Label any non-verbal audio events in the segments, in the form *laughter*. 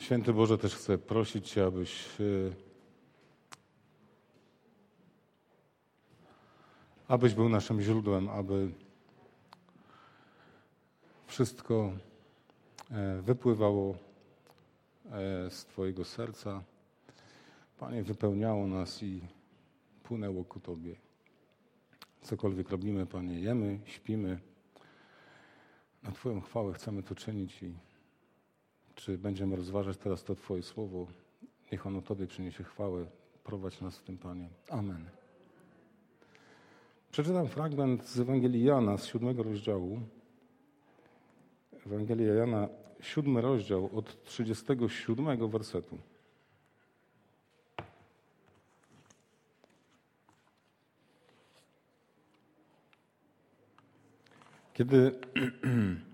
Święty Boże, też chcę prosić Cię, abyś e, abyś był naszym źródłem, aby wszystko e, wypływało e, z Twojego serca. Panie, wypełniało nas i płynęło ku Tobie. Cokolwiek robimy, Panie, jemy, śpimy. Na Twoją chwałę chcemy to czynić i czy będziemy rozważać teraz to Twoje słowo, niech ono Tobie przyniesie chwałę. Prowadź nas w tym, Panie. Amen. Przeczytam fragment z Ewangelii Jana z siódmego rozdziału. Ewangelia Jana, siódmy rozdział od 37 wersetu. Kiedy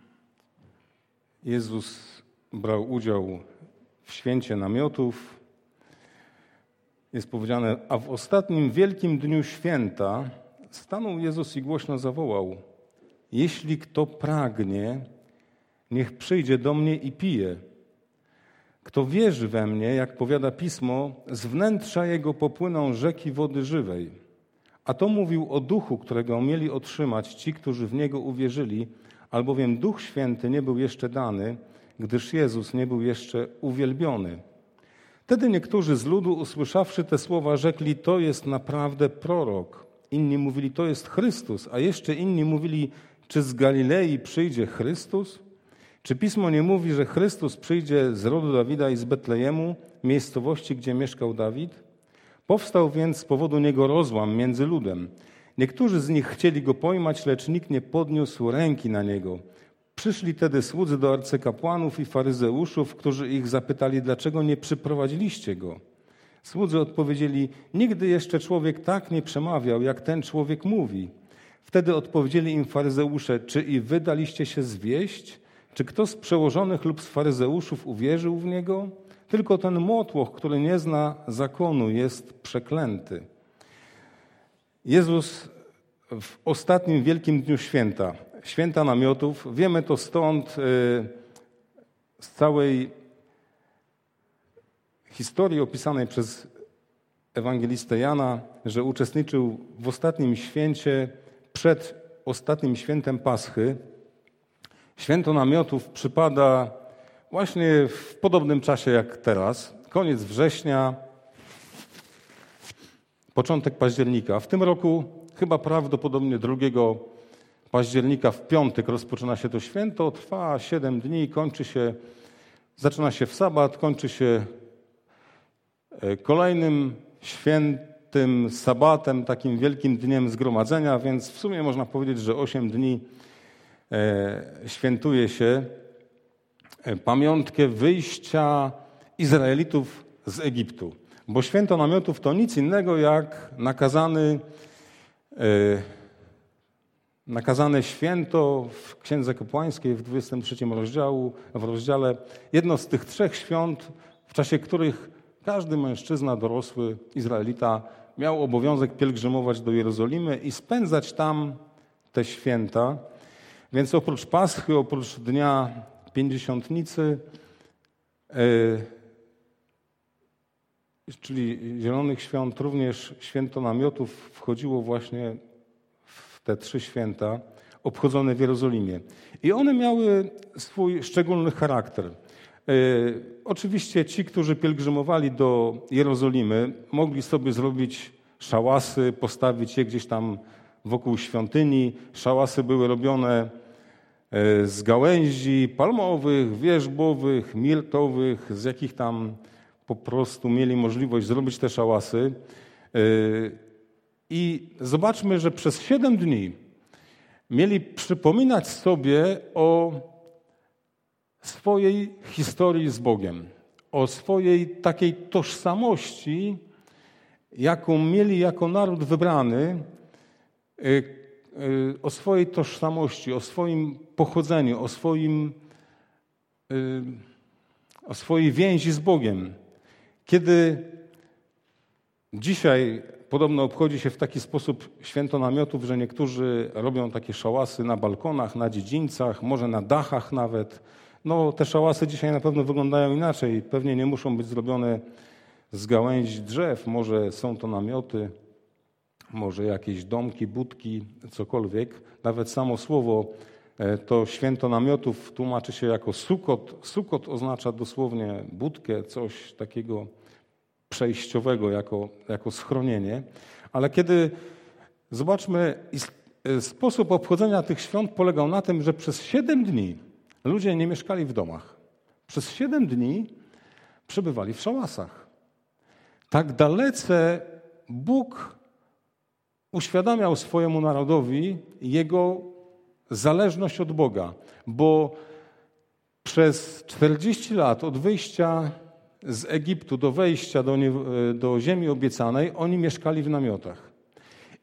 *clears throat* Jezus brał udział w święcie namiotów, jest powiedziane, a w ostatnim wielkim dniu święta stanął Jezus i głośno zawołał: Jeśli kto pragnie, niech przyjdzie do mnie i pije. Kto wierzy we mnie, jak powiada pismo, z wnętrza jego popłyną rzeki wody żywej. A to mówił o duchu, którego mieli otrzymać ci, którzy w niego uwierzyli, albowiem Duch Święty nie był jeszcze dany, gdyż Jezus nie był jeszcze uwielbiony. Wtedy niektórzy z ludu, usłyszawszy te słowa, rzekli: To jest naprawdę prorok. Inni mówili: To jest Chrystus, a jeszcze inni mówili: Czy z Galilei przyjdzie Chrystus? Czy pismo nie mówi, że Chrystus przyjdzie z rodu Dawida i z Betlejemu, miejscowości, gdzie mieszkał Dawid? Powstał więc z powodu niego rozłam między ludem. Niektórzy z nich chcieli go pojmać, lecz nikt nie podniósł ręki na niego. Przyszli tedy słudzy do arcykapłanów i faryzeuszów, którzy ich zapytali, dlaczego nie przyprowadziliście go. Słudzy odpowiedzieli: Nigdy jeszcze człowiek tak nie przemawiał, jak ten człowiek mówi. Wtedy odpowiedzieli im faryzeusze: Czy i wy daliście się zwieść? Czy kto z przełożonych lub z faryzeuszów uwierzył w niego? Tylko ten motłoch, który nie zna zakonu, jest przeklęty. Jezus w ostatnim wielkim dniu święta, święta namiotów, wiemy to stąd y, z całej historii opisanej przez ewangelistę Jana, że uczestniczył w ostatnim święcie przed ostatnim świętem Paschy. Święto namiotów przypada właśnie w podobnym czasie jak teraz, koniec września, początek października. W tym roku chyba prawdopodobnie 2 października w piątek rozpoczyna się to święto, trwa 7 dni, kończy się, zaczyna się w sabat, kończy się e, kolejnym świętym sabatem, takim wielkim dniem zgromadzenia, więc w sumie można powiedzieć, że 8 dni e, świętuje się e, pamiątkę wyjścia Izraelitów z Egiptu. Bo święto namiotów to nic innego jak nakazany, nakazane święto w Księdze Kapłańskiej w 23 rozdziału, w rozdziale. Jedno z tych trzech świąt, w czasie których każdy mężczyzna, dorosły Izraelita miał obowiązek pielgrzymować do Jerozolimy i spędzać tam te święta. Więc oprócz Paschy, oprócz Dnia Pięćdziesiątnicy, yy, czyli Zielonych Świąt, również święto namiotów wchodziło właśnie te trzy święta obchodzone w Jerozolimie. I one miały swój szczególny charakter. E, oczywiście ci, którzy pielgrzymowali do Jerozolimy, mogli sobie zrobić szałasy, postawić je gdzieś tam wokół świątyni. Szałasy były robione e, z gałęzi palmowych, wierzbowych, mirtowych, z jakich tam po prostu mieli możliwość zrobić te szałasy. I zobaczmy, że przez siedem dni mieli przypominać sobie o swojej historii z Bogiem, o swojej takiej tożsamości, jaką mieli jako naród wybrany, yy, yy, o swojej tożsamości, o swoim pochodzeniu, o swoim o swojej więzi z Bogiem. Kiedy dzisiaj podobno obchodzi się w taki sposób święto namiotów, że niektórzy robią takie szałasy na balkonach, na dziedzińcach, może na dachach nawet, No, te szałasy dzisiaj na pewno wyglądają inaczej. Pewnie nie muszą być zrobione z gałęzi drzew. Może są to namioty, może jakieś domki, budki, cokolwiek. Nawet samo słowo e, to święto namiotów tłumaczy się jako sukot. Sukot oznacza dosłownie budkę, coś takiego przejściowego, jako, jako schronienie. Ale kiedy zobaczmy, e, sposób obchodzenia tych świąt polegał na tym, że przez siedem dni ludzie nie mieszkali w domach. Przez siedem dni przebywali w szałasach. Tak dalece Bóg uświadamiał swojemu narodowi jego zależność od Boga, bo przez 40 lat od wyjścia z Egiptu do wejścia do, nie, do ziemi obiecanej oni mieszkali w namiotach.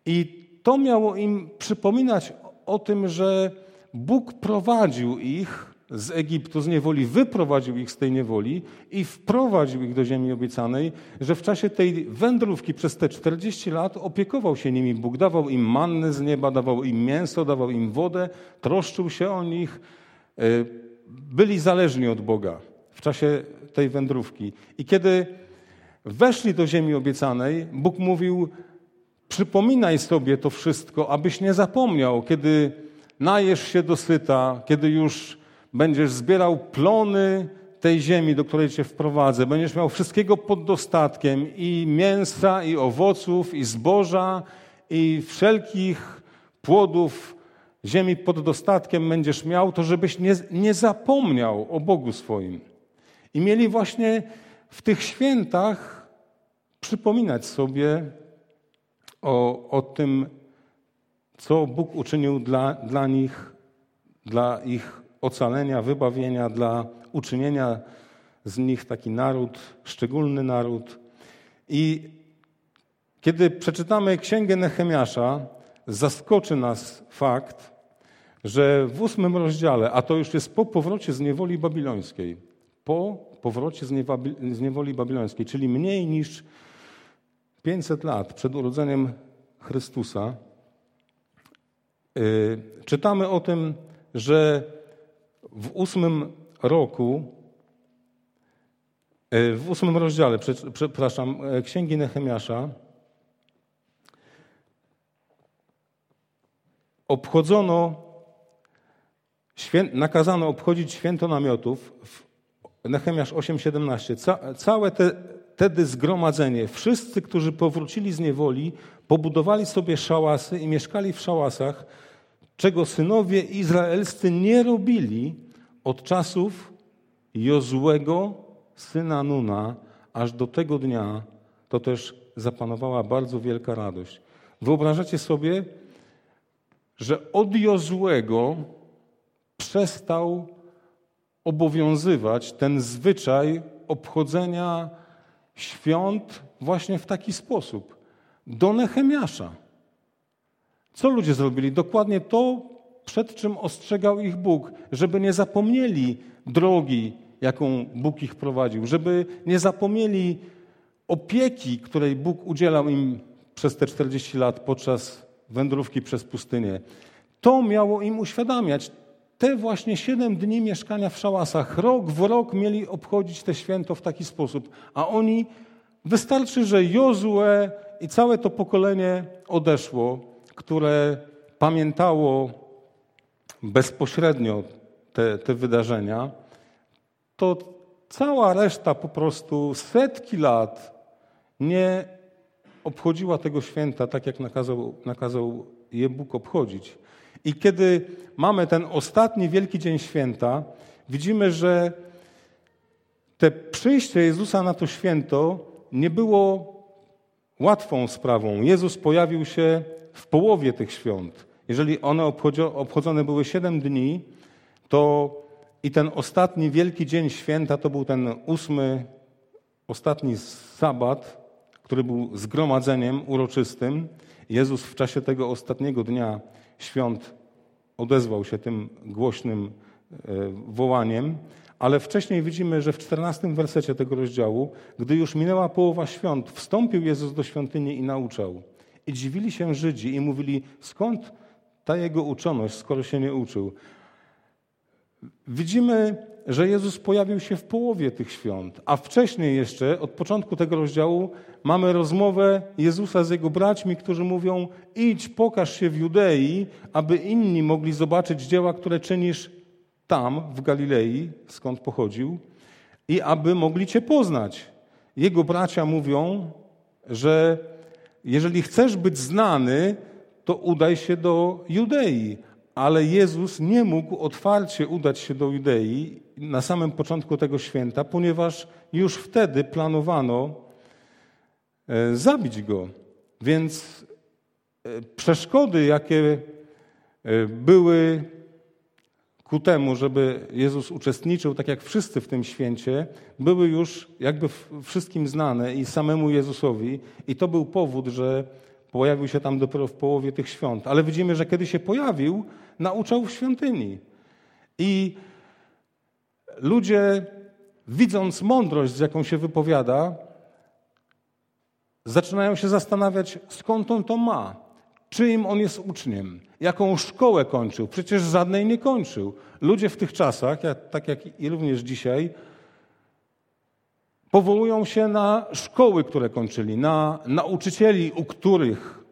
I to miało im przypominać o tym, że Bóg prowadził ich z Egiptu, z niewoli, wyprowadził ich z tej niewoli i wprowadził ich do ziemi obiecanej, że w czasie tej wędrówki przez te 40 lat opiekował się nimi. Bóg, dawał im mannę z nieba, dawał im mięso, dawał im wodę, troszczył się o nich, e, byli zależni od Boga czasie tej wędrówki. I kiedy weszli do ziemi obiecanej, Bóg mówił, przypominaj sobie to wszystko, abyś nie zapomniał, kiedy najesz się dosyta, kiedy już będziesz zbierał plony tej ziemi, do której cię wprowadzę. Będziesz miał wszystkiego pod dostatkiem i mięsa, i owoców, i zboża, i wszelkich płodów ziemi pod dostatkiem będziesz miał, to żebyś nie, nie zapomniał o Bogu swoim. I mieli właśnie w tych świętach przypominać sobie o, o tym, co Bóg uczynił dla, dla nich, dla ich ocalenia, wybawienia, dla uczynienia z nich taki naród, szczególny naród. I kiedy przeczytamy Księgę Nehemiasza, zaskoczy nas fakt, że w ósmym rozdziale, a to już jest po powrocie z niewoli babilońskiej, po powrocie z niewoli babilońskiej, czyli mniej niż 500 lat przed urodzeniem Chrystusa, yy, czytamy o tym, że w ósmym roku, e, w ósmym rozdziale, przepraszam, e, Księgi Nehemiasza, obchodzono, nakazano obchodzić święto namiotów, Nehemiasz 8,17. Ca, całe te, wtedy zgromadzenie, wszyscy, którzy powrócili z niewoli, pobudowali sobie szałasy i mieszkali w szałasach, czego synowie izraelscy nie robili od czasów Jozłego, syna Nuna, aż do tego dnia, to też zapanowała bardzo wielka radość. Wyobrażacie sobie, że od Jozłego przestał obowiązywać ten zwyczaj obchodzenia świąt właśnie w taki sposób. Do Nehemiasza. Co ludzie zrobili? Dokładnie to, przed czym ostrzegał ich Bóg, żeby nie zapomnieli drogi, jaką Bóg ich prowadził, żeby nie zapomnieli opieki, której Bóg udzielał im przez te 40 lat podczas wędrówki przez pustynię. To miało im uświadamiać. Te właśnie 7 dni mieszkania w szałasach, rok w rok mieli obchodzić te święto w taki sposób, a oni, wystarczy, że Jozue i całe to pokolenie odeszło, które pamiętało bezpośrednio te, te wydarzenia, to cała reszta po prostu setki lat nie obchodziła tego święta tak, jak nakazał, nakazał je Bóg obchodzić. I kiedy mamy ten ostatni wielki dzień święta, widzimy, że te przyjście Jezusa na to święto nie było łatwą sprawą. Jezus pojawił się w połowie tych świąt. Jeżeli one obchodzone były 7 dni, to i ten ostatni wielki dzień święta to był ten ósmy, ostatni sabat, który był zgromadzeniem uroczystym. Jezus w czasie tego ostatniego dnia świąt odezwał się tym głośnym e, wołaniem, ale wcześniej widzimy, że w czternastym wersecie tego rozdziału, gdy już minęła połowa świąt, wstąpił Jezus do świątyni i nauczał. I dziwili się Żydzi i mówili, skąd ta jego uczoność, skoro się nie uczył. Widzimy, że Jezus pojawił się w połowie tych świąt, a wcześniej jeszcze, od początku tego rozdziału, mamy rozmowę Jezusa z jego braćmi, którzy mówią: Idź, pokaż się w Judei, aby inni mogli zobaczyć dzieła, które czynisz tam, w Galilei, skąd pochodził, i aby mogli Cię poznać. Jego bracia mówią, że jeżeli chcesz być znany, to udaj się do Judei. Ale Jezus nie mógł otwarcie udać się do Judei na samym początku tego święta, ponieważ już wtedy planowano e, zabić go. Więc e, przeszkody, jakie e, były ku temu, żeby Jezus uczestniczył, tak jak wszyscy w tym święcie, były już jakby wszystkim znane i samemu Jezusowi. I to był powód, że pojawił się tam dopiero w połowie tych świąt. Ale widzimy, że kiedy się pojawił, nauczał w świątyni. I ludzie, widząc mądrość, z jaką się wypowiada, zaczynają się zastanawiać, skąd on to ma, czyim on jest uczniem, jaką szkołę kończył. Przecież żadnej nie kończył. Ludzie w tych czasach, tak jak i również dzisiaj, powołują się na szkoły, które kończyli, na nauczycieli, u których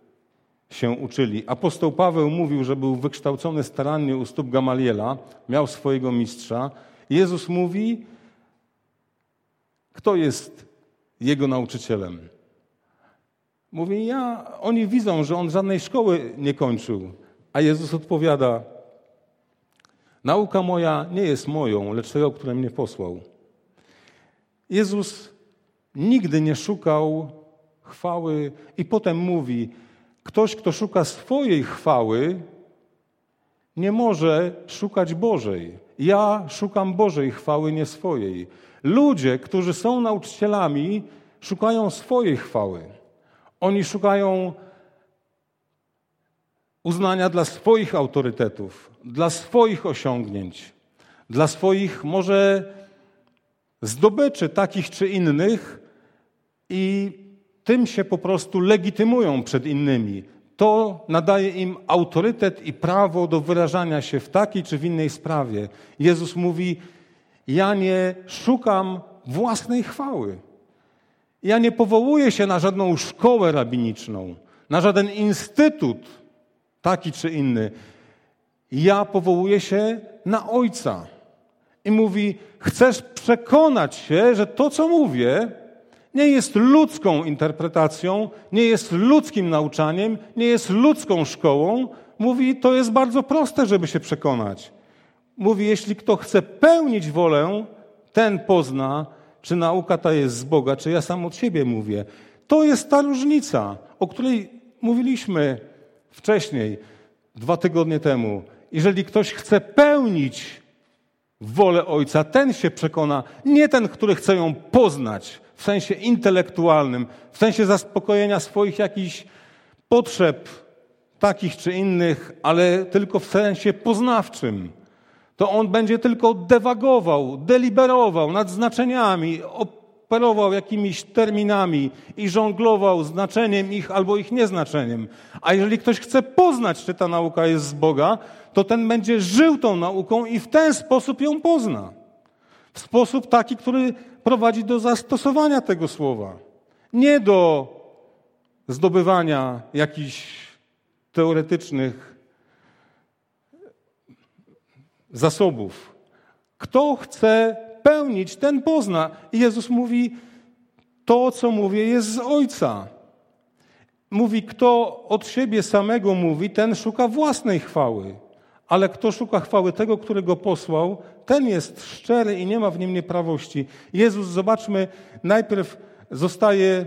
się uczyli. Apostoł Paweł mówił, że był wykształcony starannie u stóp Gamaliela, miał swojego mistrza. Jezus mówi, kto jest jego nauczycielem. Mówi, ja, oni widzą, że on żadnej szkoły nie kończył. A Jezus odpowiada, nauka moja nie jest moją, lecz tego, który mnie posłał. Jezus nigdy nie szukał chwały i potem mówi, Ktoś, kto szuka swojej chwały, nie może szukać Bożej. Ja szukam Bożej chwały, nie swojej. Ludzie, którzy są nauczycielami, szukają swojej chwały. Oni szukają uznania dla swoich autorytetów, dla swoich osiągnięć, dla swoich może zdobyczy takich czy innych i tym się po prostu legitymują przed innymi. To nadaje im autorytet i prawo do wyrażania się w takiej czy w innej sprawie. Jezus mówi: Ja nie szukam własnej chwały. Ja nie powołuję się na żadną szkołę rabiniczną, na żaden instytut taki czy inny. Ja powołuję się na Ojca. I mówi: Chcesz przekonać się, że to, co mówię, nie jest ludzką interpretacją, nie jest ludzkim nauczaniem, nie jest ludzką szkołą. Mówi, to jest bardzo proste, żeby się przekonać. Mówi, jeśli kto chce pełnić wolę, ten pozna, czy nauka ta jest z Boga, czy ja sam od siebie mówię. To jest ta różnica, o której mówiliśmy wcześniej, dwa tygodnie temu. Jeżeli ktoś chce pełnić wolę Ojca, ten się przekona, nie ten, który chce ją poznać, w sensie intelektualnym, w sensie zaspokojenia swoich jakichś potrzeb takich czy innych, ale tylko w sensie poznawczym. To on będzie tylko dewagował, deliberował nad znaczeniami, operował jakimiś terminami i żonglował znaczeniem ich albo ich nieznaczeniem. A jeżeli ktoś chce poznać, czy ta nauka jest z Boga, to ten będzie żył tą nauką i w ten sposób ją pozna. W sposób taki, który prowadzi do zastosowania tego słowa. Nie do zdobywania jakichś teoretycznych zasobów. Kto chce pełnić, ten pozna. I Jezus mówi, to, co mówię, jest z Ojca. Mówi, kto od siebie samego mówi, ten szuka własnej chwały. Ale kto szuka chwały tego, który go posłał, ten jest szczery i nie ma w nim nieprawości. Jezus, zobaczmy, najpierw zostaje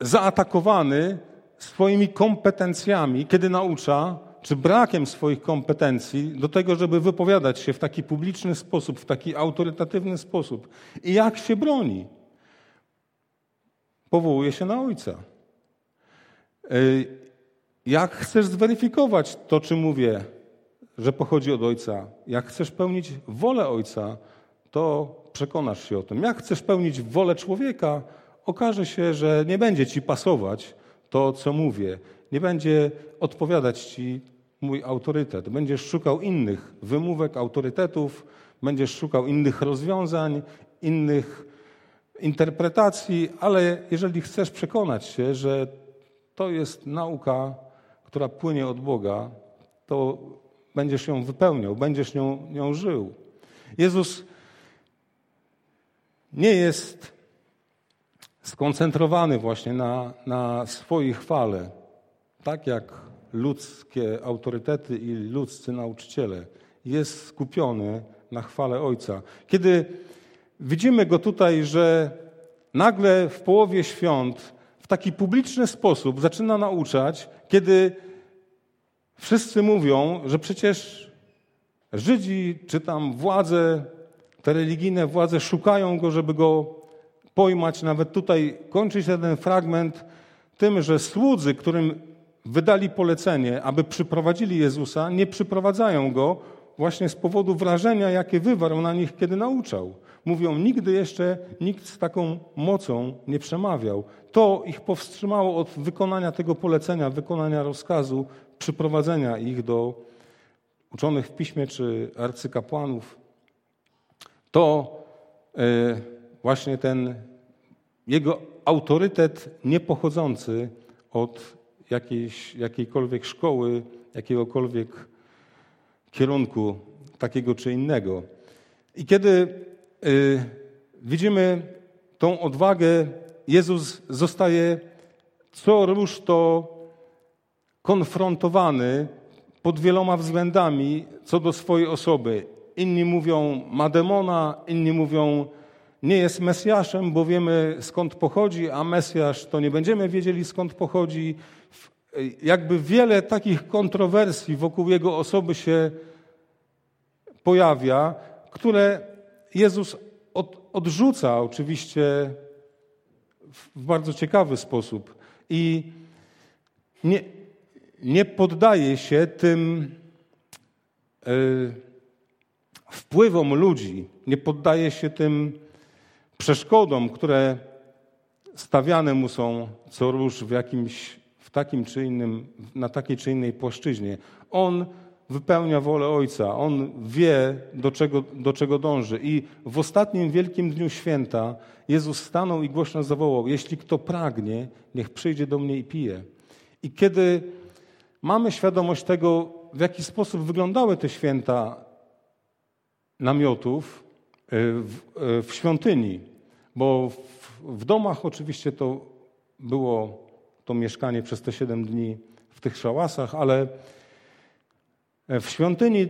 zaatakowany swoimi kompetencjami, kiedy naucza, czy brakiem swoich kompetencji do tego, żeby wypowiadać się w taki publiczny sposób, w taki autorytatywny sposób. I jak się broni? Powołuje się na Ojca. Jak chcesz zweryfikować to, czy mówię, że pochodzi od Ojca? Jak chcesz pełnić wolę Ojca, to przekonasz się o tym. Jak chcesz pełnić wolę człowieka, okaże się, że nie będzie ci pasować to, co mówię. Nie będzie odpowiadać ci mój autorytet. Będziesz szukał innych wymówek, autorytetów, będziesz szukał innych rozwiązań, innych interpretacji, ale jeżeli chcesz przekonać się, że to jest nauka, która płynie od Boga, to będziesz ją wypełniał, będziesz nią, nią żył. Jezus nie jest skoncentrowany właśnie na, na swojej chwale, tak jak ludzkie autorytety i ludzcy nauczyciele. Jest skupiony na chwale Ojca. Kiedy widzimy go tutaj, że nagle w połowie świąt taki publiczny sposób zaczyna nauczać, kiedy wszyscy mówią, że przecież Żydzi czy tam władze, te religijne władze szukają go, żeby go pojmać. Nawet tutaj kończy się ten fragment tym, że słudzy, którym wydali polecenie, aby przyprowadzili Jezusa, nie przyprowadzają go właśnie z powodu wrażenia, jakie wywarł na nich, kiedy nauczał. Mówią, nigdy jeszcze nikt z taką mocą nie przemawiał. To ich powstrzymało od wykonania tego polecenia, wykonania rozkazu, przyprowadzenia ich do uczonych w piśmie czy arcykapłanów. To e, właśnie ten jego autorytet niepochodzący od jakiejś, jakiejkolwiek szkoły, jakiegokolwiek kierunku takiego czy innego. I kiedy y, widzimy tą odwagę, Jezus zostaje co rusz to konfrontowany pod wieloma względami co do swojej osoby. Inni mówią ma demona, inni mówią nie jest Mesjaszem, bo wiemy skąd pochodzi, a Mesjasz to nie będziemy wiedzieli skąd pochodzi. Jakby wiele takich kontrowersji wokół jego osoby się pojawia, które Jezus od, odrzuca oczywiście w bardzo ciekawy sposób i nie, nie poddaje się tym y, wpływom ludzi, nie poddaje się tym przeszkodom, które stawiane mu są co róż w jakimś, w takim czy innym, na takiej czy innej płaszczyźnie. On wypełnia wolę Ojca, on wie, do czego, do czego dąży. I w ostatnim wielkim dniu święta Jezus stanął i głośno zawołał: Jeśli kto pragnie, niech przyjdzie do mnie i pije. I kiedy mamy świadomość tego, w jaki sposób wyglądały te święta namiotów e, w, e, w świątyni, bo w, w domach oczywiście to było to mieszkanie przez te siedem dni w tych szałasach, ale w świątyni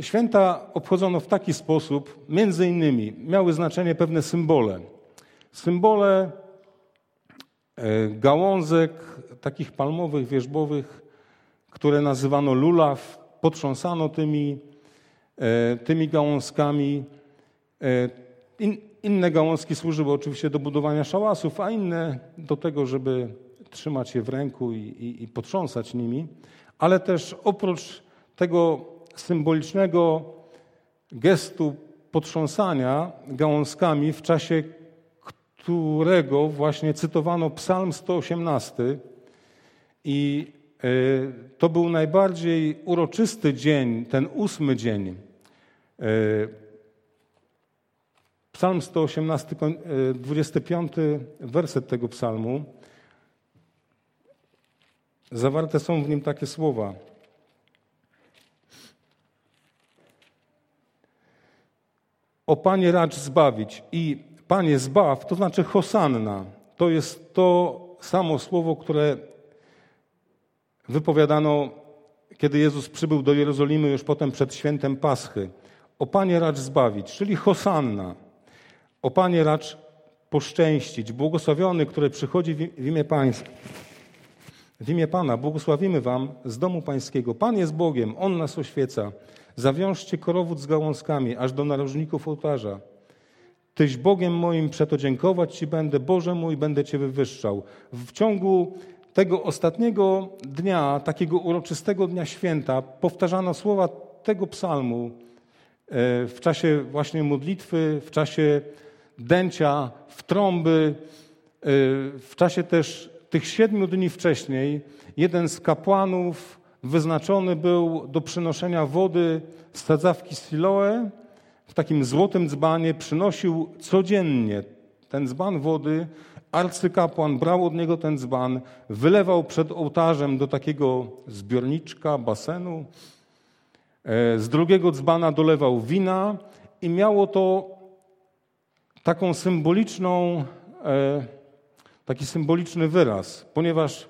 święta obchodzono w taki sposób, między innymi miały znaczenie pewne symbole. Symbole e, gałązek takich palmowych, wierzbowych, które nazywano lulaw, potrząsano tymi, e, tymi gałązkami. E, inne gałązki służyły oczywiście do budowania szałasów, a inne do tego, żeby trzymać je w ręku i, i, i potrząsać nimi. Ale też oprócz tego symbolicznego gestu potrząsania gałązkami, w czasie którego właśnie cytowano Psalm 118 i e, to był najbardziej uroczysty dzień, ten ósmy dzień. E, psalm 118, 25 e, werset tego psalmu. Zawarte są w nim takie słowa. O Panie racz zbawić. I Panie zbaw, to znaczy hosanna. To jest to samo słowo, które wypowiadano, kiedy Jezus przybył do Jerozolimy już potem przed świętem Paschy. O Panie racz zbawić, czyli hosanna. O Panie racz poszczęścić. Błogosławiony, który przychodzi w imię Pańskie. W imię Pana błogosławimy Wam z domu Pańskiego. Pan jest Bogiem, On nas oświeca. Zawiążcie korowód z gałązkami, aż do narożników ołtarza. Tyś Bogiem moim, przeto dziękować Ci będę, Boże mój, będę Cię wywyższał. W ciągu tego ostatniego dnia, takiego uroczystego dnia święta, powtarzano słowa tego psalmu e, w czasie właśnie modlitwy, w czasie dęcia, w trąby, e, w czasie też tych siedmiu dni wcześniej. Jeden z kapłanów wyznaczony był do przynoszenia wody z sadzawki Siloe w takim złotym dzbanie, przynosił codziennie ten dzban wody. Arcykapłan brał od niego ten dzban, wylewał przed ołtarzem do takiego zbiorniczka, basenu. E, z drugiego dzbana dolewał wina i miało to taką symboliczną, e, taki symboliczny wyraz, ponieważ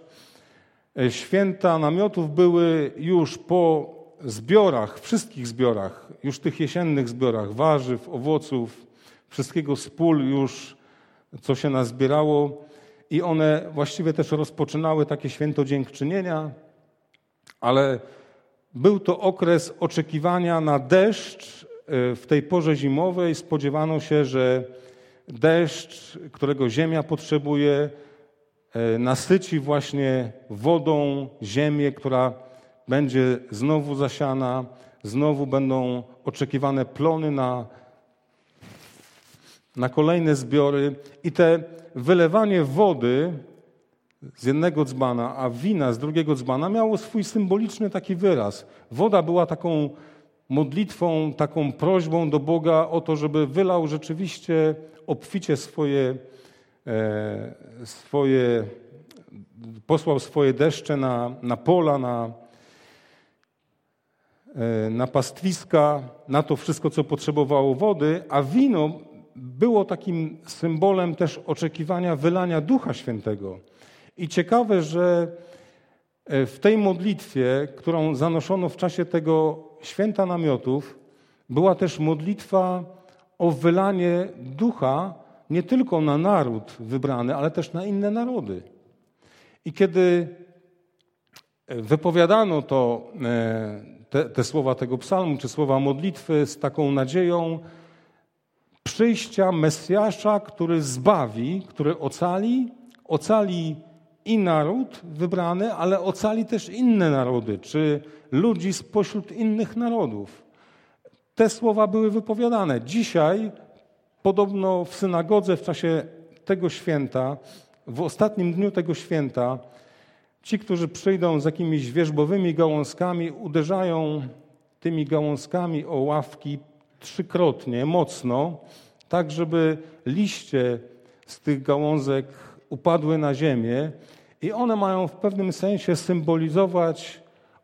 święta namiotów były już po zbiorach, wszystkich zbiorach, już tych jesiennych zbiorach warzyw, owoców, wszystkiego z pól już, co się nazbierało i one właściwie też rozpoczynały takie święto dziękczynienia, ale był to okres oczekiwania na deszcz e, w tej porze zimowej. Spodziewano się, że deszcz, którego ziemia potrzebuje, e, nasyci właśnie wodą ziemię, która będzie znowu zasiana, znowu będą oczekiwane plony na, na kolejne zbiory. I te wylewanie wody z jednego dzbana, a wina z drugiego dzbana miało swój symboliczny taki wyraz. Woda była taką modlitwą, taką prośbą do Boga o to, żeby wylał rzeczywiście obficie swoje, e, swoje posłał swoje deszcze na, na pola, na, e, na pastwiska, na to wszystko, co potrzebowało wody, a wino było takim symbolem też oczekiwania wylania Ducha Świętego. I ciekawe, że e, w tej modlitwie, którą zanoszono w czasie tego święta namiotów, była też modlitwa o wylanie ducha nie tylko na naród wybrany, ale też na inne narody. I kiedy e, wypowiadano to, e, te, te słowa tego psalmu, czy słowa modlitwy z taką nadzieją przyjścia Mesjasza, który zbawi, który ocali, ocali i naród wybrany, ale ocali też inne narody, czy ludzi spośród innych narodów. Te słowa były wypowiadane. Dzisiaj, podobno w synagodze w czasie tego święta, w ostatnim dniu tego święta, ci, którzy przyjdą z jakimiś wierzbowymi gałązkami, uderzają tymi gałązkami o ławki trzykrotnie, mocno, tak żeby liście z tych gałązek upadły na ziemię i one mają w pewnym sensie symbolizować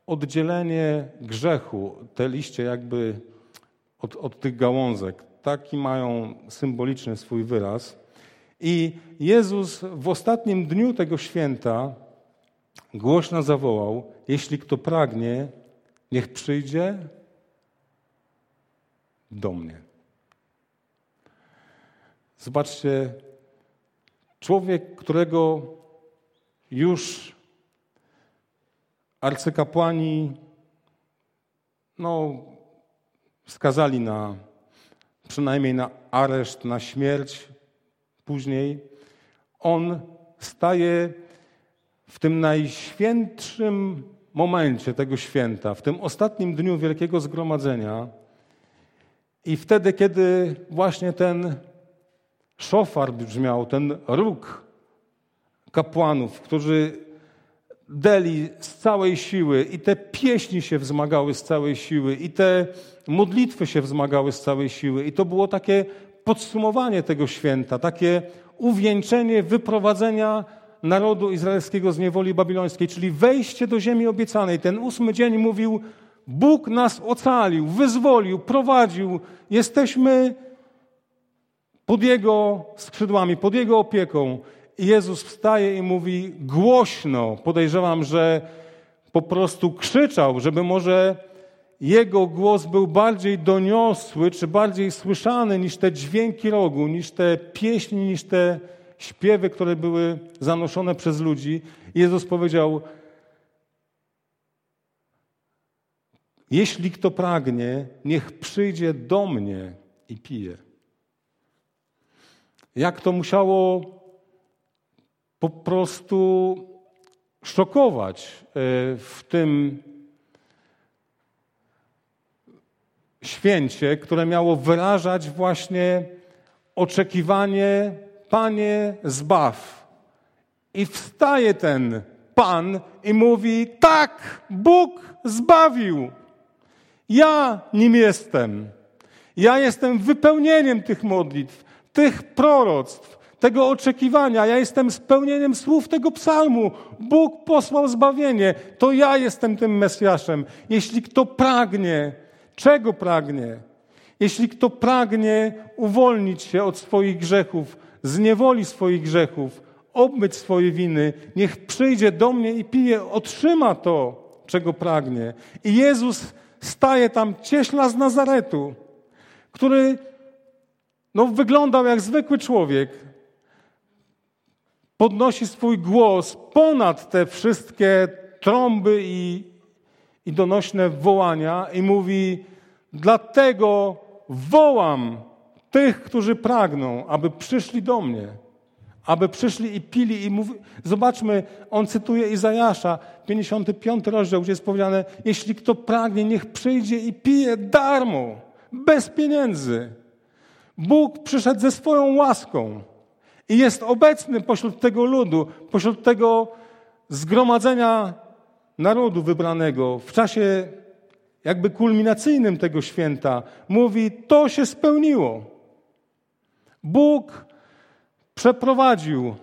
oddzielenie grzechu. Te liście jakby od, od tych gałązek. Taki mają symboliczny swój wyraz. I Jezus w ostatnim dniu tego święta głośno zawołał: Jeśli kto pragnie, niech przyjdzie do mnie. Zobaczcie, człowiek, którego już arcykapłani no, skazali na przynajmniej na areszt, na śmierć później. On staje w tym najświętszym momencie tego święta, w tym ostatnim dniu Wielkiego Zgromadzenia i wtedy, kiedy właśnie ten szofar brzmiał, ten róg kapłanów, którzy deli z całej siły i te pieśni się wzmagały z całej siły i te modlitwy się wzmagały z całej siły i to było takie podsumowanie tego święta, takie uwieńczenie wyprowadzenia narodu izraelskiego z niewoli babilońskiej, czyli wejście do ziemi obiecanej. Ten ósmy dzień mówił, Bóg nas ocalił, wyzwolił, prowadził. Jesteśmy pod Jego skrzydłami, pod Jego opieką. Jezus wstaje i mówi głośno, podejrzewam, że po prostu krzyczał, żeby może jego głos był bardziej doniosły, czy bardziej słyszany niż te dźwięki rogu, niż te pieśni, niż te śpiewy, które były zanoszone przez ludzi. Jezus powiedział: Jeśli kto pragnie, niech przyjdzie do mnie i pije. Jak to musiało po prostu szokować e, w tym święcie, które miało wyrażać właśnie oczekiwanie, Panie, zbaw. I wstaje ten Pan i mówi: Tak, Bóg zbawił. Ja nim jestem. Ja jestem wypełnieniem tych modlitw, tych proroctw, tego oczekiwania. Ja jestem spełnieniem słów tego psalmu. Bóg posłał zbawienie. To ja jestem tym Mesjaszem. Jeśli kto pragnie, czego pragnie? Jeśli kto pragnie uwolnić się od swoich grzechów, z niewoli swoich grzechów, obmyć swoje winy, niech przyjdzie do mnie i pije, otrzyma to, czego pragnie. I Jezus staje tam cieśla z Nazaretu, który no, wyglądał jak zwykły człowiek. Podnosi swój głos ponad te wszystkie trąby i, i donośne wołania i mówi: Dlatego wołam tych, którzy pragną, aby przyszli do mnie aby przyszli i pili i mówi... Zobaczmy, on cytuje Izajasza, 55 rozdział, gdzie jest powiedziane, jeśli kto pragnie, niech przyjdzie i pije darmo, bez pieniędzy. Bóg przyszedł ze swoją łaską i jest obecny pośród tego ludu, pośród tego zgromadzenia narodu wybranego w czasie jakby kulminacyjnym tego święta. Mówi, to się spełniło. Bóg przeprowadził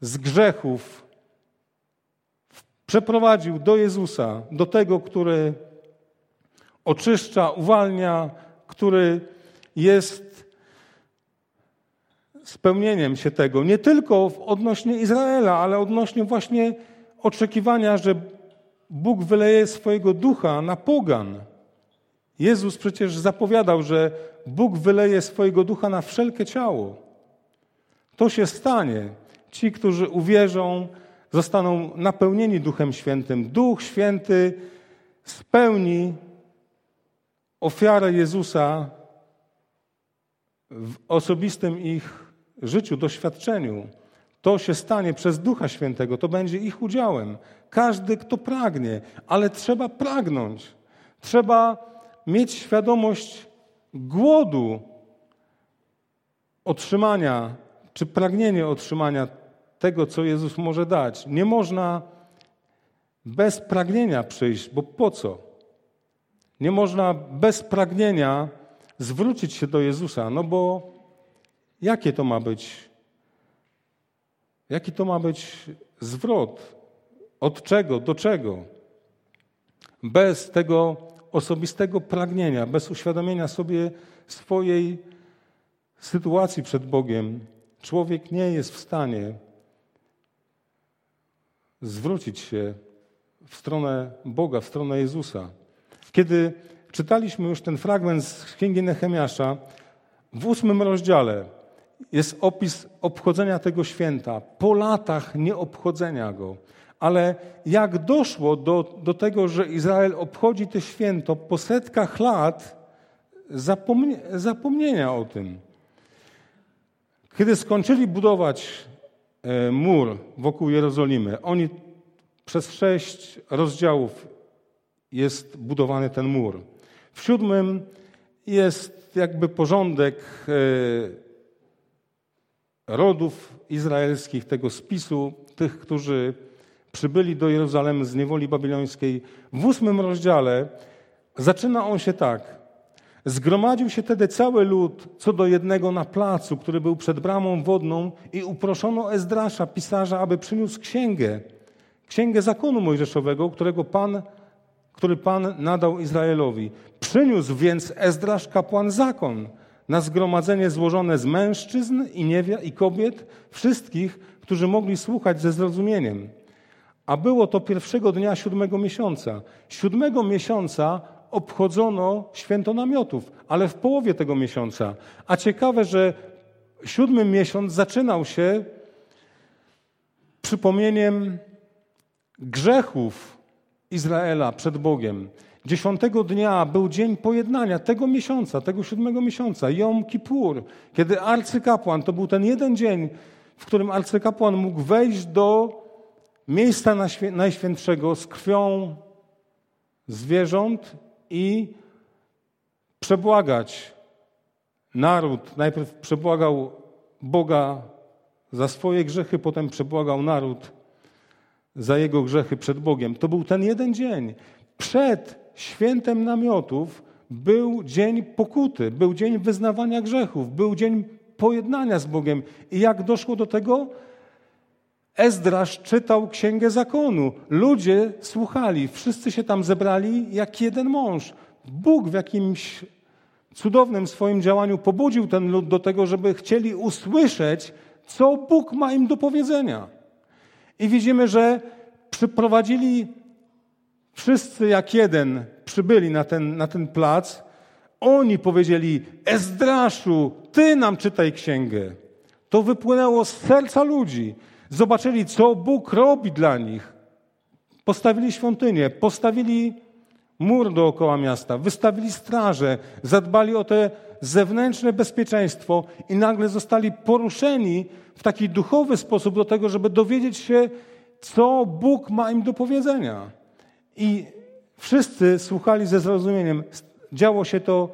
z grzechów, przeprowadził do Jezusa, do tego, który oczyszcza, uwalnia, który jest spełnieniem się tego, nie tylko odnośnie Izraela, ale odnośnie właśnie oczekiwania, że Bóg wyleje swojego ducha na pogan. Jezus przecież zapowiadał, że Bóg wyleje swojego ducha na wszelkie ciało. To się stanie. Ci, którzy uwierzą, zostaną napełnieni Duchem Świętym. Duch Święty spełni ofiarę Jezusa w osobistym ich życiu, doświadczeniu. To się stanie przez Ducha Świętego, to będzie ich udziałem. Każdy, kto pragnie, ale trzeba pragnąć. Trzeba mieć świadomość głodu otrzymania czy pragnienie otrzymania tego, co Jezus może dać. Nie można bez pragnienia przyjść, bo po co? Nie można bez pragnienia zwrócić się do Jezusa, no bo jakie to ma być? Jaki to ma być zwrot? Od czego? Do czego? Bez tego osobistego pragnienia, bez uświadomienia sobie swojej sytuacji przed Bogiem, Człowiek nie jest w stanie zwrócić się w stronę Boga, w stronę Jezusa. Kiedy czytaliśmy już ten fragment z Księgi Nehemiasza, w ósmym rozdziale jest opis obchodzenia tego święta, po latach nieobchodzenia go. Ale jak doszło do, do tego, że Izrael obchodzi to święto po setkach lat zapomnie, zapomnienia o tym. Kiedy skończyli budować e, mur wokół Jerozolimy, oni przez sześć rozdziałów jest budowany ten mur. W siódmym jest jakby porządek e, rodów izraelskich, tego spisu, tych, którzy przybyli do Jeruzalem z niewoli babilońskiej. W ósmym rozdziale zaczyna on się tak. Zgromadził się wtedy cały lud co do jednego na placu, który był przed bramą wodną i uproszono Ezdrasza, pisarza, aby przyniósł księgę, księgę zakonu mojżeszowego, którego Pan, który Pan nadał Izraelowi. Przyniósł więc Ezdrasz kapłan zakon na zgromadzenie złożone z mężczyzn i niewia i kobiet, wszystkich, którzy mogli słuchać ze zrozumieniem. A było to pierwszego dnia siódmego miesiąca. Siódmego miesiąca obchodzono święto namiotów, ale w połowie tego miesiąca. A ciekawe, że siódmy miesiąc zaczynał się przypomnieniem grzechów Izraela przed Bogiem. Dziesiątego dnia był dzień pojednania tego miesiąca, tego siódmego miesiąca, Jom Kippur, kiedy arcykapłan, to był ten jeden dzień, w którym arcykapłan mógł wejść do miejsca najświętszego z krwią zwierząt i przebłagać naród. Najpierw przebłagał Boga za swoje grzechy, potem przebłagał naród za jego grzechy przed Bogiem. To był ten jeden dzień. Przed świętem namiotów był dzień pokuty, był dzień wyznawania grzechów, był dzień pojednania z Bogiem. I jak doszło do tego? Ezdrasz czytał Księgę Zakonu. Ludzie słuchali, wszyscy się tam zebrali jak jeden mąż. Bóg w jakimś cudownym swoim działaniu pobudził ten lud do tego, żeby chcieli usłyszeć, co Bóg ma im do powiedzenia. I widzimy, że przyprowadzili wszyscy jak jeden, przybyli na ten, na ten plac. Oni powiedzieli: Ezdraszu, ty nam czytaj księgę. To wypłynęło z serca ludzi. Zobaczyli, co Bóg robi dla nich. Postawili świątynię, postawili mur dookoła miasta, wystawili straże, zadbali o te zewnętrzne bezpieczeństwo i nagle zostali poruszeni w taki duchowy sposób do tego, żeby dowiedzieć się, co Bóg ma im do powiedzenia. I wszyscy słuchali ze zrozumieniem. Działo się to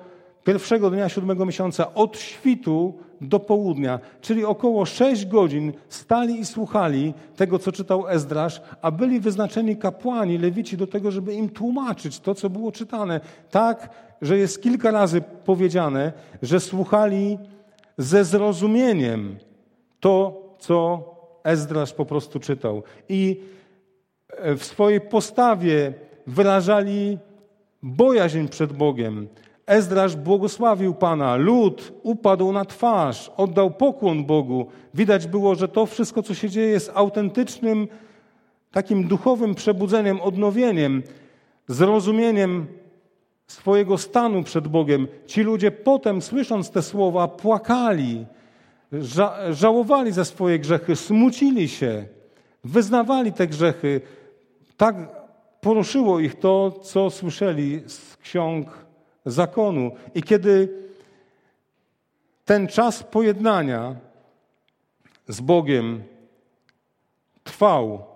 pierwszego dnia siódmego miesiąca od świtu do południa, czyli około sześć godzin stali i słuchali tego, co czytał Ezdrasz, a byli wyznaczeni kapłani, lewici do tego, żeby im tłumaczyć to, co było czytane. Tak, że jest kilka razy powiedziane, że słuchali ze zrozumieniem to, co Ezdrasz po prostu czytał. I w swojej postawie wyrażali bojaźń przed Bogiem. Ezdrasz błogosławił Pana, lud upadł na twarz, oddał pokłon Bogu. Widać było, że to wszystko, co się dzieje, jest autentycznym, takim duchowym przebudzeniem, odnowieniem, zrozumieniem swojego stanu przed Bogiem. Ci ludzie potem, słysząc te słowa, płakali, ża żałowali za swoje grzechy, smucili się, wyznawali te grzechy. Tak poruszyło ich to, co słyszeli z ksiąg zakonu. I kiedy ten czas pojednania z Bogiem trwał,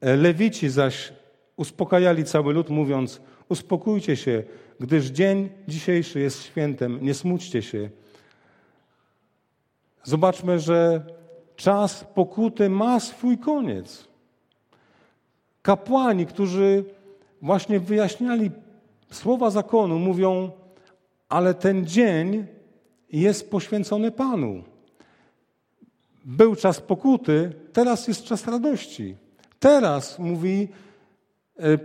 Lewici zaś uspokajali cały lud, mówiąc: Uspokójcie się, gdyż dzień dzisiejszy jest świętem, nie smućcie się. Zobaczmy, że czas pokuty ma swój koniec. Kapłani, którzy właśnie wyjaśniali słowa zakonu, mówią, ale ten dzień jest poświęcony Panu. Był czas pokuty, teraz jest czas radości. Teraz, mówi, e,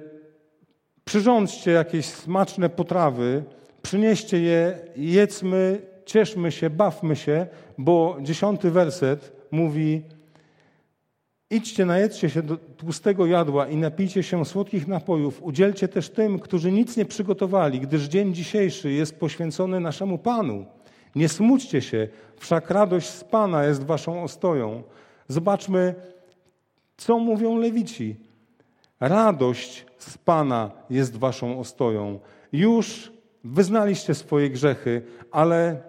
przyrządźcie jakieś smaczne potrawy, przynieście je, jedzmy, cieszmy się, bawmy się, bo dziesiąty werset mówi: Idźcie, najedzcie się tłustego jadła i napijcie się słodkich napojów. Udzielcie też tym, którzy nic nie przygotowali, gdyż dzień dzisiejszy jest poświęcony naszemu Panu. Nie smućcie się, wszak radość z Pana jest waszą ostoją. Zobaczmy, co mówią lewici. Radość z Pana jest waszą ostoją. Już wyznaliście swoje grzechy, ale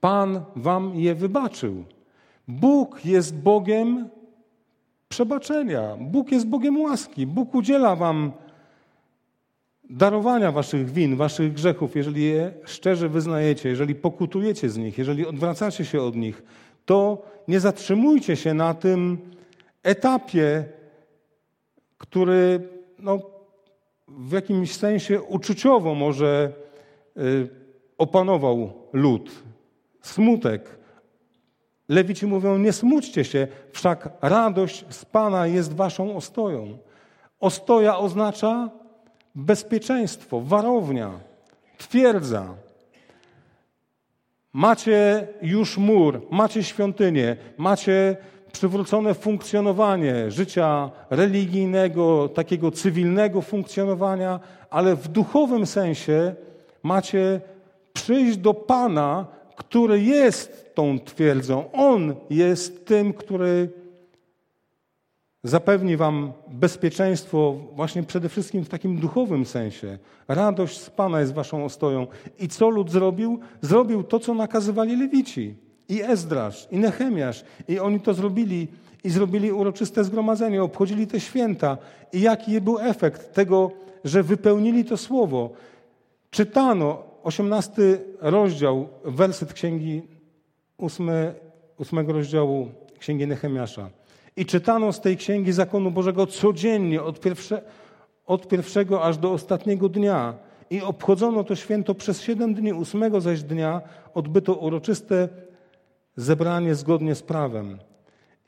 Pan wam je wybaczył. Bóg jest Bogiem przebaczenia. Bóg jest Bogiem łaski. Bóg udziela wam darowania waszych win, waszych grzechów, jeżeli je szczerze wyznajecie, jeżeli pokutujecie z nich, jeżeli odwracacie się od nich, to nie zatrzymujcie się na tym etapie, który no, w jakimś sensie uczuciowo może y, opanował lud. Smutek. Lewici mówią: Nie smućcie się, wszak radość z Pana jest waszą ostoją. Ostoja oznacza bezpieczeństwo, warownia, twierdza. Macie już mur, macie świątynię, macie przywrócone funkcjonowanie życia religijnego, takiego cywilnego funkcjonowania, ale w duchowym sensie macie przyjść do Pana, który jest tą twierdzą. On jest tym, który zapewni Wam bezpieczeństwo, właśnie przede wszystkim w takim duchowym sensie. Radość z Pana jest Waszą ostoją. I co lud zrobił? Zrobił to, co nakazywali Lewici. I Ezdrasz, i Nehemiasz. I oni to zrobili. I zrobili uroczyste zgromadzenie, obchodzili te święta. I jaki był efekt tego, że wypełnili to słowo? Czytano 18 rozdział, werset księgi 8, 8 rozdziału księgi Nehemiasza. I czytano z tej księgi zakonu Bożego codziennie, od, pierwsze, od pierwszego aż do ostatniego dnia. I obchodzono to święto przez siedem dni, ósmego zaś dnia odbyto uroczyste zebranie zgodnie z prawem.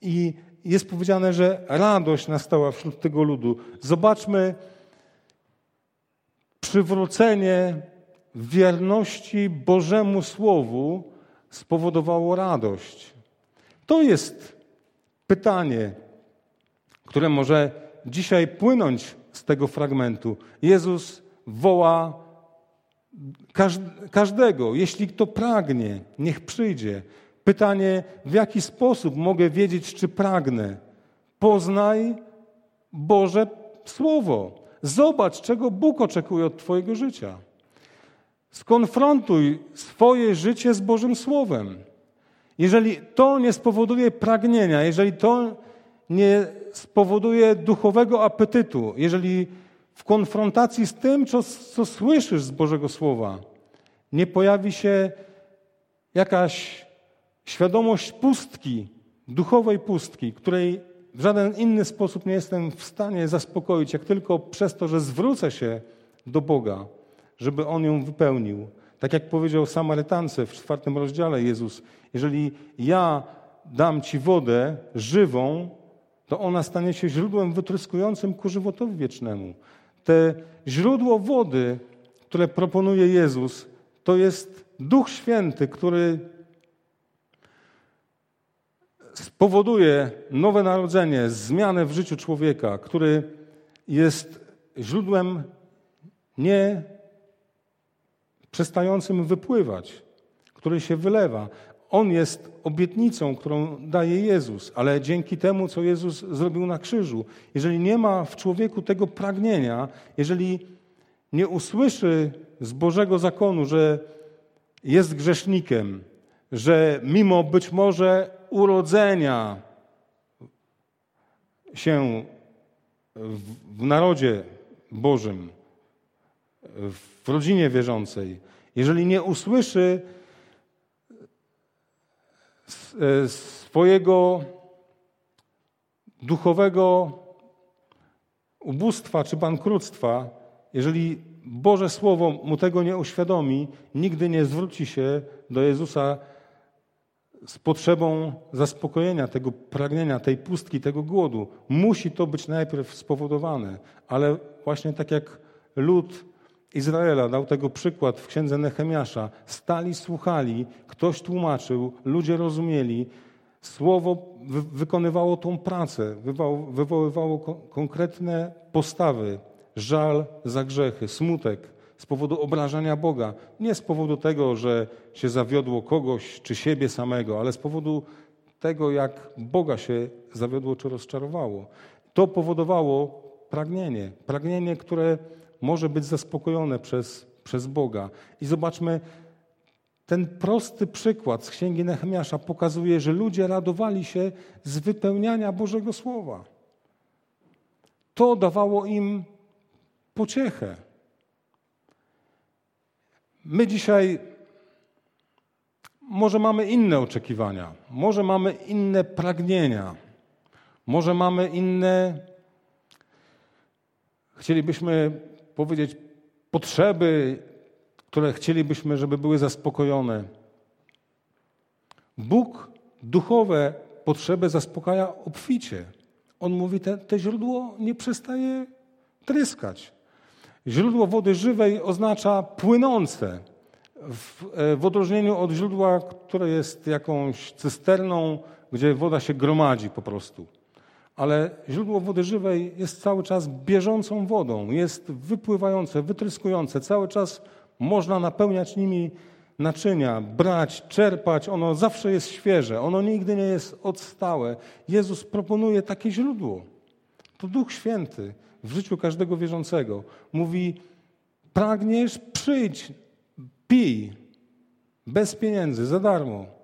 I jest powiedziane, że radość nastała wśród tego ludu. Zobaczmy przywrócenie wierności Bożemu Słowu spowodowało radość. To jest pytanie, które może dzisiaj płynąć z tego fragmentu. Jezus woła każdego, jeśli kto pragnie, niech przyjdzie. Pytanie, w jaki sposób mogę wiedzieć, czy pragnę? Poznaj Boże Słowo. Zobacz, czego Bóg oczekuje od Twojego życia. Skonfrontuj swoje życie z Bożym Słowem. Jeżeli to nie spowoduje pragnienia, jeżeli to nie spowoduje duchowego apetytu, jeżeli w konfrontacji z tym, co, co słyszysz z Bożego Słowa, nie pojawi się jakaś świadomość pustki, duchowej pustki, której w żaden inny sposób nie jestem w stanie zaspokoić, jak tylko przez to, że zwrócę się do Boga, żeby On ją wypełnił. Tak jak powiedział Samarytance w czwartym rozdziale Jezus, jeżeli ja dam Ci wodę żywą, to ona stanie się źródłem wytryskującym ku żywotowi wiecznemu. Te źródło wody, które proponuje Jezus, to jest Duch Święty, który spowoduje nowe narodzenie, zmianę w życiu człowieka, który jest źródłem nie przestającym wypływać, który się wylewa. On jest obietnicą, którą daje Jezus, ale dzięki temu, co Jezus zrobił na krzyżu, jeżeli nie ma w człowieku tego pragnienia, jeżeli nie usłyszy z Bożego zakonu, że jest grzesznikiem, że mimo być może urodzenia się w narodzie Bożym, w rodzinie wierzącej, jeżeli nie usłyszy e, swojego duchowego ubóstwa czy bankructwa, jeżeli Boże Słowo mu tego nie uświadomi, nigdy nie zwróci się do Jezusa z potrzebą zaspokojenia tego pragnienia, tej pustki, tego głodu. Musi to być najpierw spowodowane, ale właśnie tak jak lud Izraela dał tego przykład w księdze Nehemiasza, stali, słuchali, ktoś tłumaczył, ludzie rozumieli, słowo wykonywało tą pracę, wywoływało konkretne postawy, żal za grzechy, smutek, z powodu obrażania Boga. Nie z powodu tego, że się zawiodło kogoś czy siebie samego, ale z powodu tego, jak Boga się zawiodło czy rozczarowało. To powodowało pragnienie. Pragnienie, które może być zaspokojone przez, przez Boga. I zobaczmy, ten prosty przykład z księgi Nehemiasza pokazuje, że ludzie radowali się z wypełniania Bożego Słowa. To dawało im pociechę. My dzisiaj może mamy inne oczekiwania, może mamy inne pragnienia, może mamy inne, chcielibyśmy powiedzieć, potrzeby, które chcielibyśmy, żeby były zaspokojone. Bóg duchowe potrzeby zaspokaja obficie. On mówi, te, te źródło nie przestaje tryskać. Źródło wody żywej oznacza płynące. W, e, w odróżnieniu od źródła, które jest jakąś cysterną, gdzie woda się gromadzi po prostu. Ale źródło wody żywej jest cały czas bieżącą wodą, jest wypływające, wytryskujące. Cały czas można napełniać nimi naczynia, brać, czerpać. Ono zawsze jest świeże, ono nigdy nie jest odstałe. Jezus proponuje takie źródło. To Duch Święty w życiu każdego wierzącego. Mówi: Pragniesz, przyjdź, pij, bez pieniędzy, za darmo.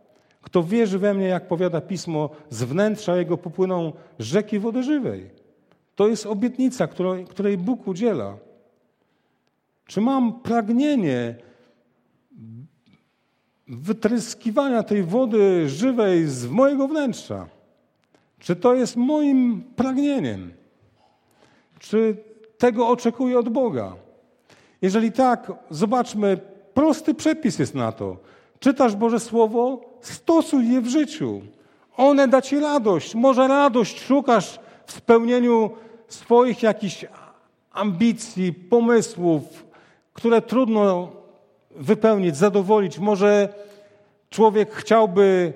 Kto wierzy we mnie, jak powiada pismo, z wnętrza jego popłyną rzeki wody żywej. To jest obietnica, której, Bóg udziela. Czy mam pragnienie wytryskiwania tej wody żywej z mojego wnętrza? Czy to jest moim pragnieniem? Czy tego oczekuję od Boga? Jeżeli tak, zobaczmy, prosty przepis jest na to. Czytasz Boże Słowo, stosuj je w życiu. One da ci radość. Może radość szukasz w spełnieniu swoich jakichś ambicji, pomysłów, które trudno wypełnić, zadowolić. Może człowiek chciałby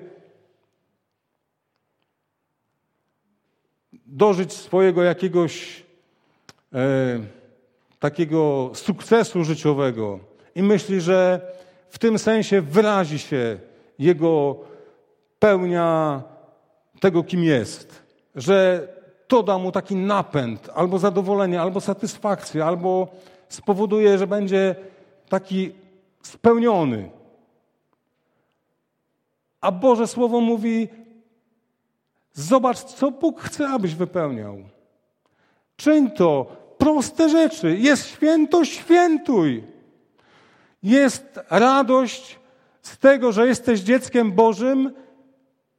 dożyć swojego jakiegoś e, takiego sukcesu życiowego i myśli, że w tym sensie wyrazi się jego pełnia tego, kim jest. Że to da mu taki napęd, albo zadowolenie, albo satysfakcję, albo spowoduje, że będzie taki spełniony. A Boże Słowo mówi: Zobacz, co Bóg chce, abyś wypełniał. Czyń to, proste rzeczy. Jest święto, świętuj. Jest radość z tego, że jesteś dzieckiem Bożym,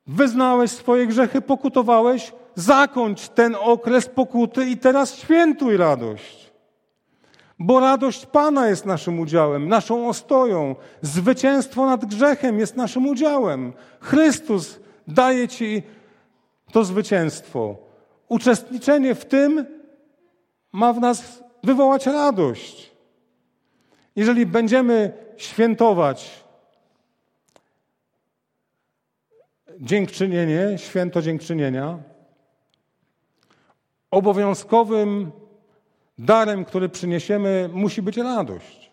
wyznałeś swoje grzechy, pokutowałeś, zakończ ten okres pokuty i teraz świętuj radość. Bo radość Pana jest naszym udziałem, naszą ostoją. Zwycięstwo nad grzechem jest naszym udziałem. Chrystus daje Ci to zwycięstwo. Uczestniczenie w tym ma w nas wywołać radość. Jeżeli będziemy świętować dziękczynienie, święto dziękczynienia, obowiązkowym darem, który przyniesiemy, musi być radość.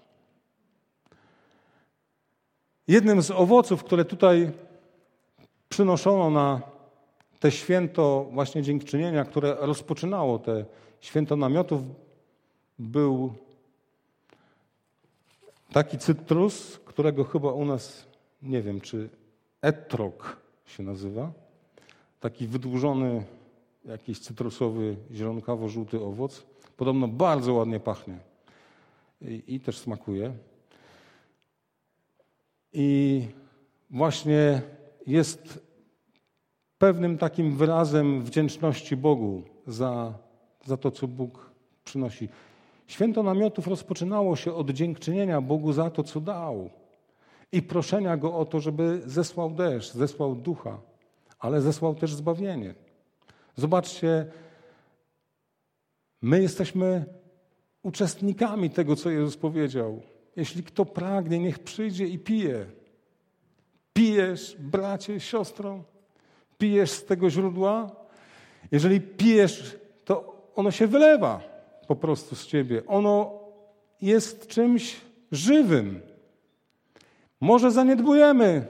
Jednym z owoców, które tutaj przynoszono na te święto właśnie dziękczynienia, które rozpoczynało te święto namiotów, był taki cytrus, którego chyba u nas, nie wiem, czy etrok się nazywa. Taki wydłużony, jakiś cytrusowy, zielonkawio-żółty owoc. Podobno bardzo ładnie pachnie i, i też smakuje. I właśnie jest pewnym takim wyrazem wdzięczności Bogu za, za to, co Bóg przynosi. Święto namiotów rozpoczynało się od dziękczynienia Bogu za to, co dał i proszenia Go o to, żeby zesłał deszcz, zesłał ducha, ale zesłał też zbawienie. Zobaczcie, my jesteśmy uczestnikami tego, co Jezus powiedział. Jeśli kto pragnie, niech przyjdzie i pije. Pijesz, bracie, siostrą, pijesz z tego źródła. Jeżeli pijesz, to ono się wylewa po prostu z ciebie. Ono jest czymś żywym. Może zaniedbujemy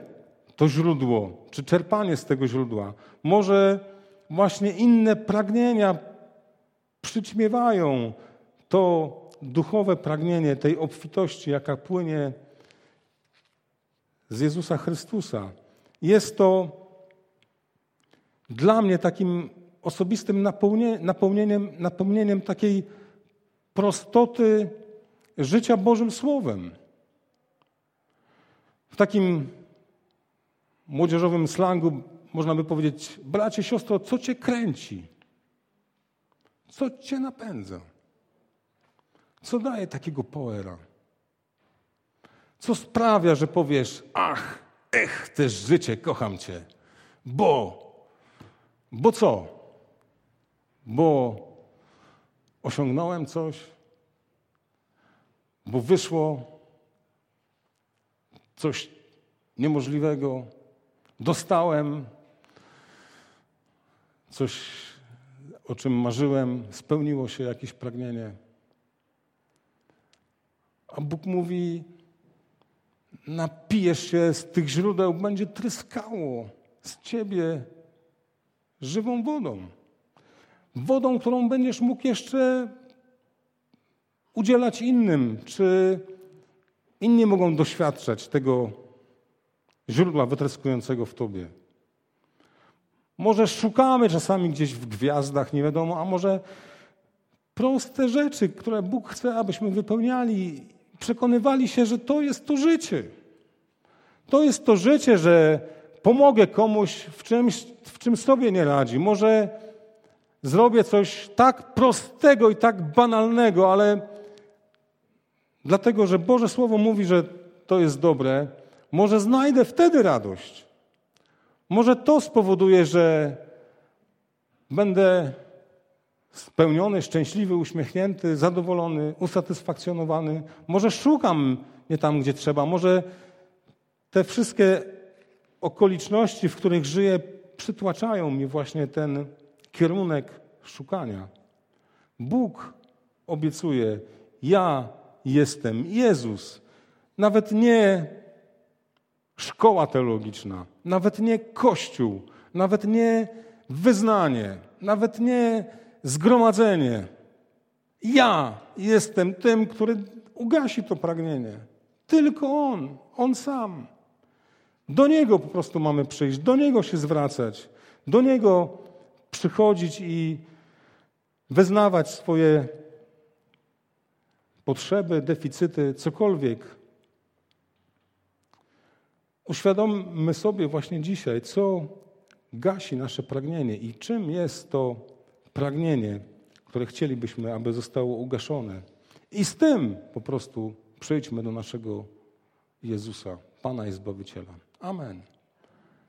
to źródło, czy czerpanie z tego źródła. Może właśnie inne pragnienia przyćmiewają to duchowe pragnienie tej obfitości, jaka płynie z Jezusa Chrystusa. Jest to dla mnie takim osobistym napełnieniem, napełnieniem takiej prostoty życia Bożym Słowem. W takim młodzieżowym slangu można by powiedzieć, bracie, siostro, co cię kręci? Co cię napędza? Co daje takiego poera? Co sprawia, że powiesz, ach, ech, też życie, kocham cię, bo, bo co? Bo osiągnąłem coś, bo wyszło coś niemożliwego, dostałem coś, o czym marzyłem, spełniło się jakieś pragnienie. A Bóg mówi: napijesz się z tych źródeł, będzie tryskało z ciebie żywą wodą. Wodą, którą będziesz mógł jeszcze udzielać innym, czy inni mogą doświadczać tego źródła wytryskującego w tobie. Może szukamy czasami gdzieś w gwiazdach, nie wiadomo, a może proste rzeczy, które Bóg chce, abyśmy wypełniali, przekonywali się, że to jest to życie. To jest to życie, że pomogę komuś w czymś, w czym sobie nie radzi. Może zrobię coś tak prostego i tak banalnego, ale dlatego, że Boże Słowo mówi, że to jest dobre, może znajdę wtedy radość. Może to spowoduje, że będę spełniony, szczęśliwy, uśmiechnięty, zadowolony, usatysfakcjonowany. Może szukam nie tam, gdzie trzeba. Może te wszystkie okoliczności, w których żyję, przytłaczają mi właśnie ten kierunek szukania. Bóg obiecuje, ja jestem Jezus. Nawet nie szkoła teologiczna, nawet nie kościół, nawet nie wyznanie, nawet nie zgromadzenie. Ja jestem tym, który ugasi to pragnienie. Tylko On, On sam. Do Niego po prostu mamy przyjść, do Niego się zwracać, do Niego przychodzić i wyznawać swoje potrzeby, deficyty, cokolwiek. Uświadommy sobie właśnie dzisiaj, co gasi nasze pragnienie i czym jest to pragnienie, które chcielibyśmy, aby zostało ugaszone. I z tym po prostu przyjdźmy do naszego Jezusa, Pana i Zbawiciela. Amen.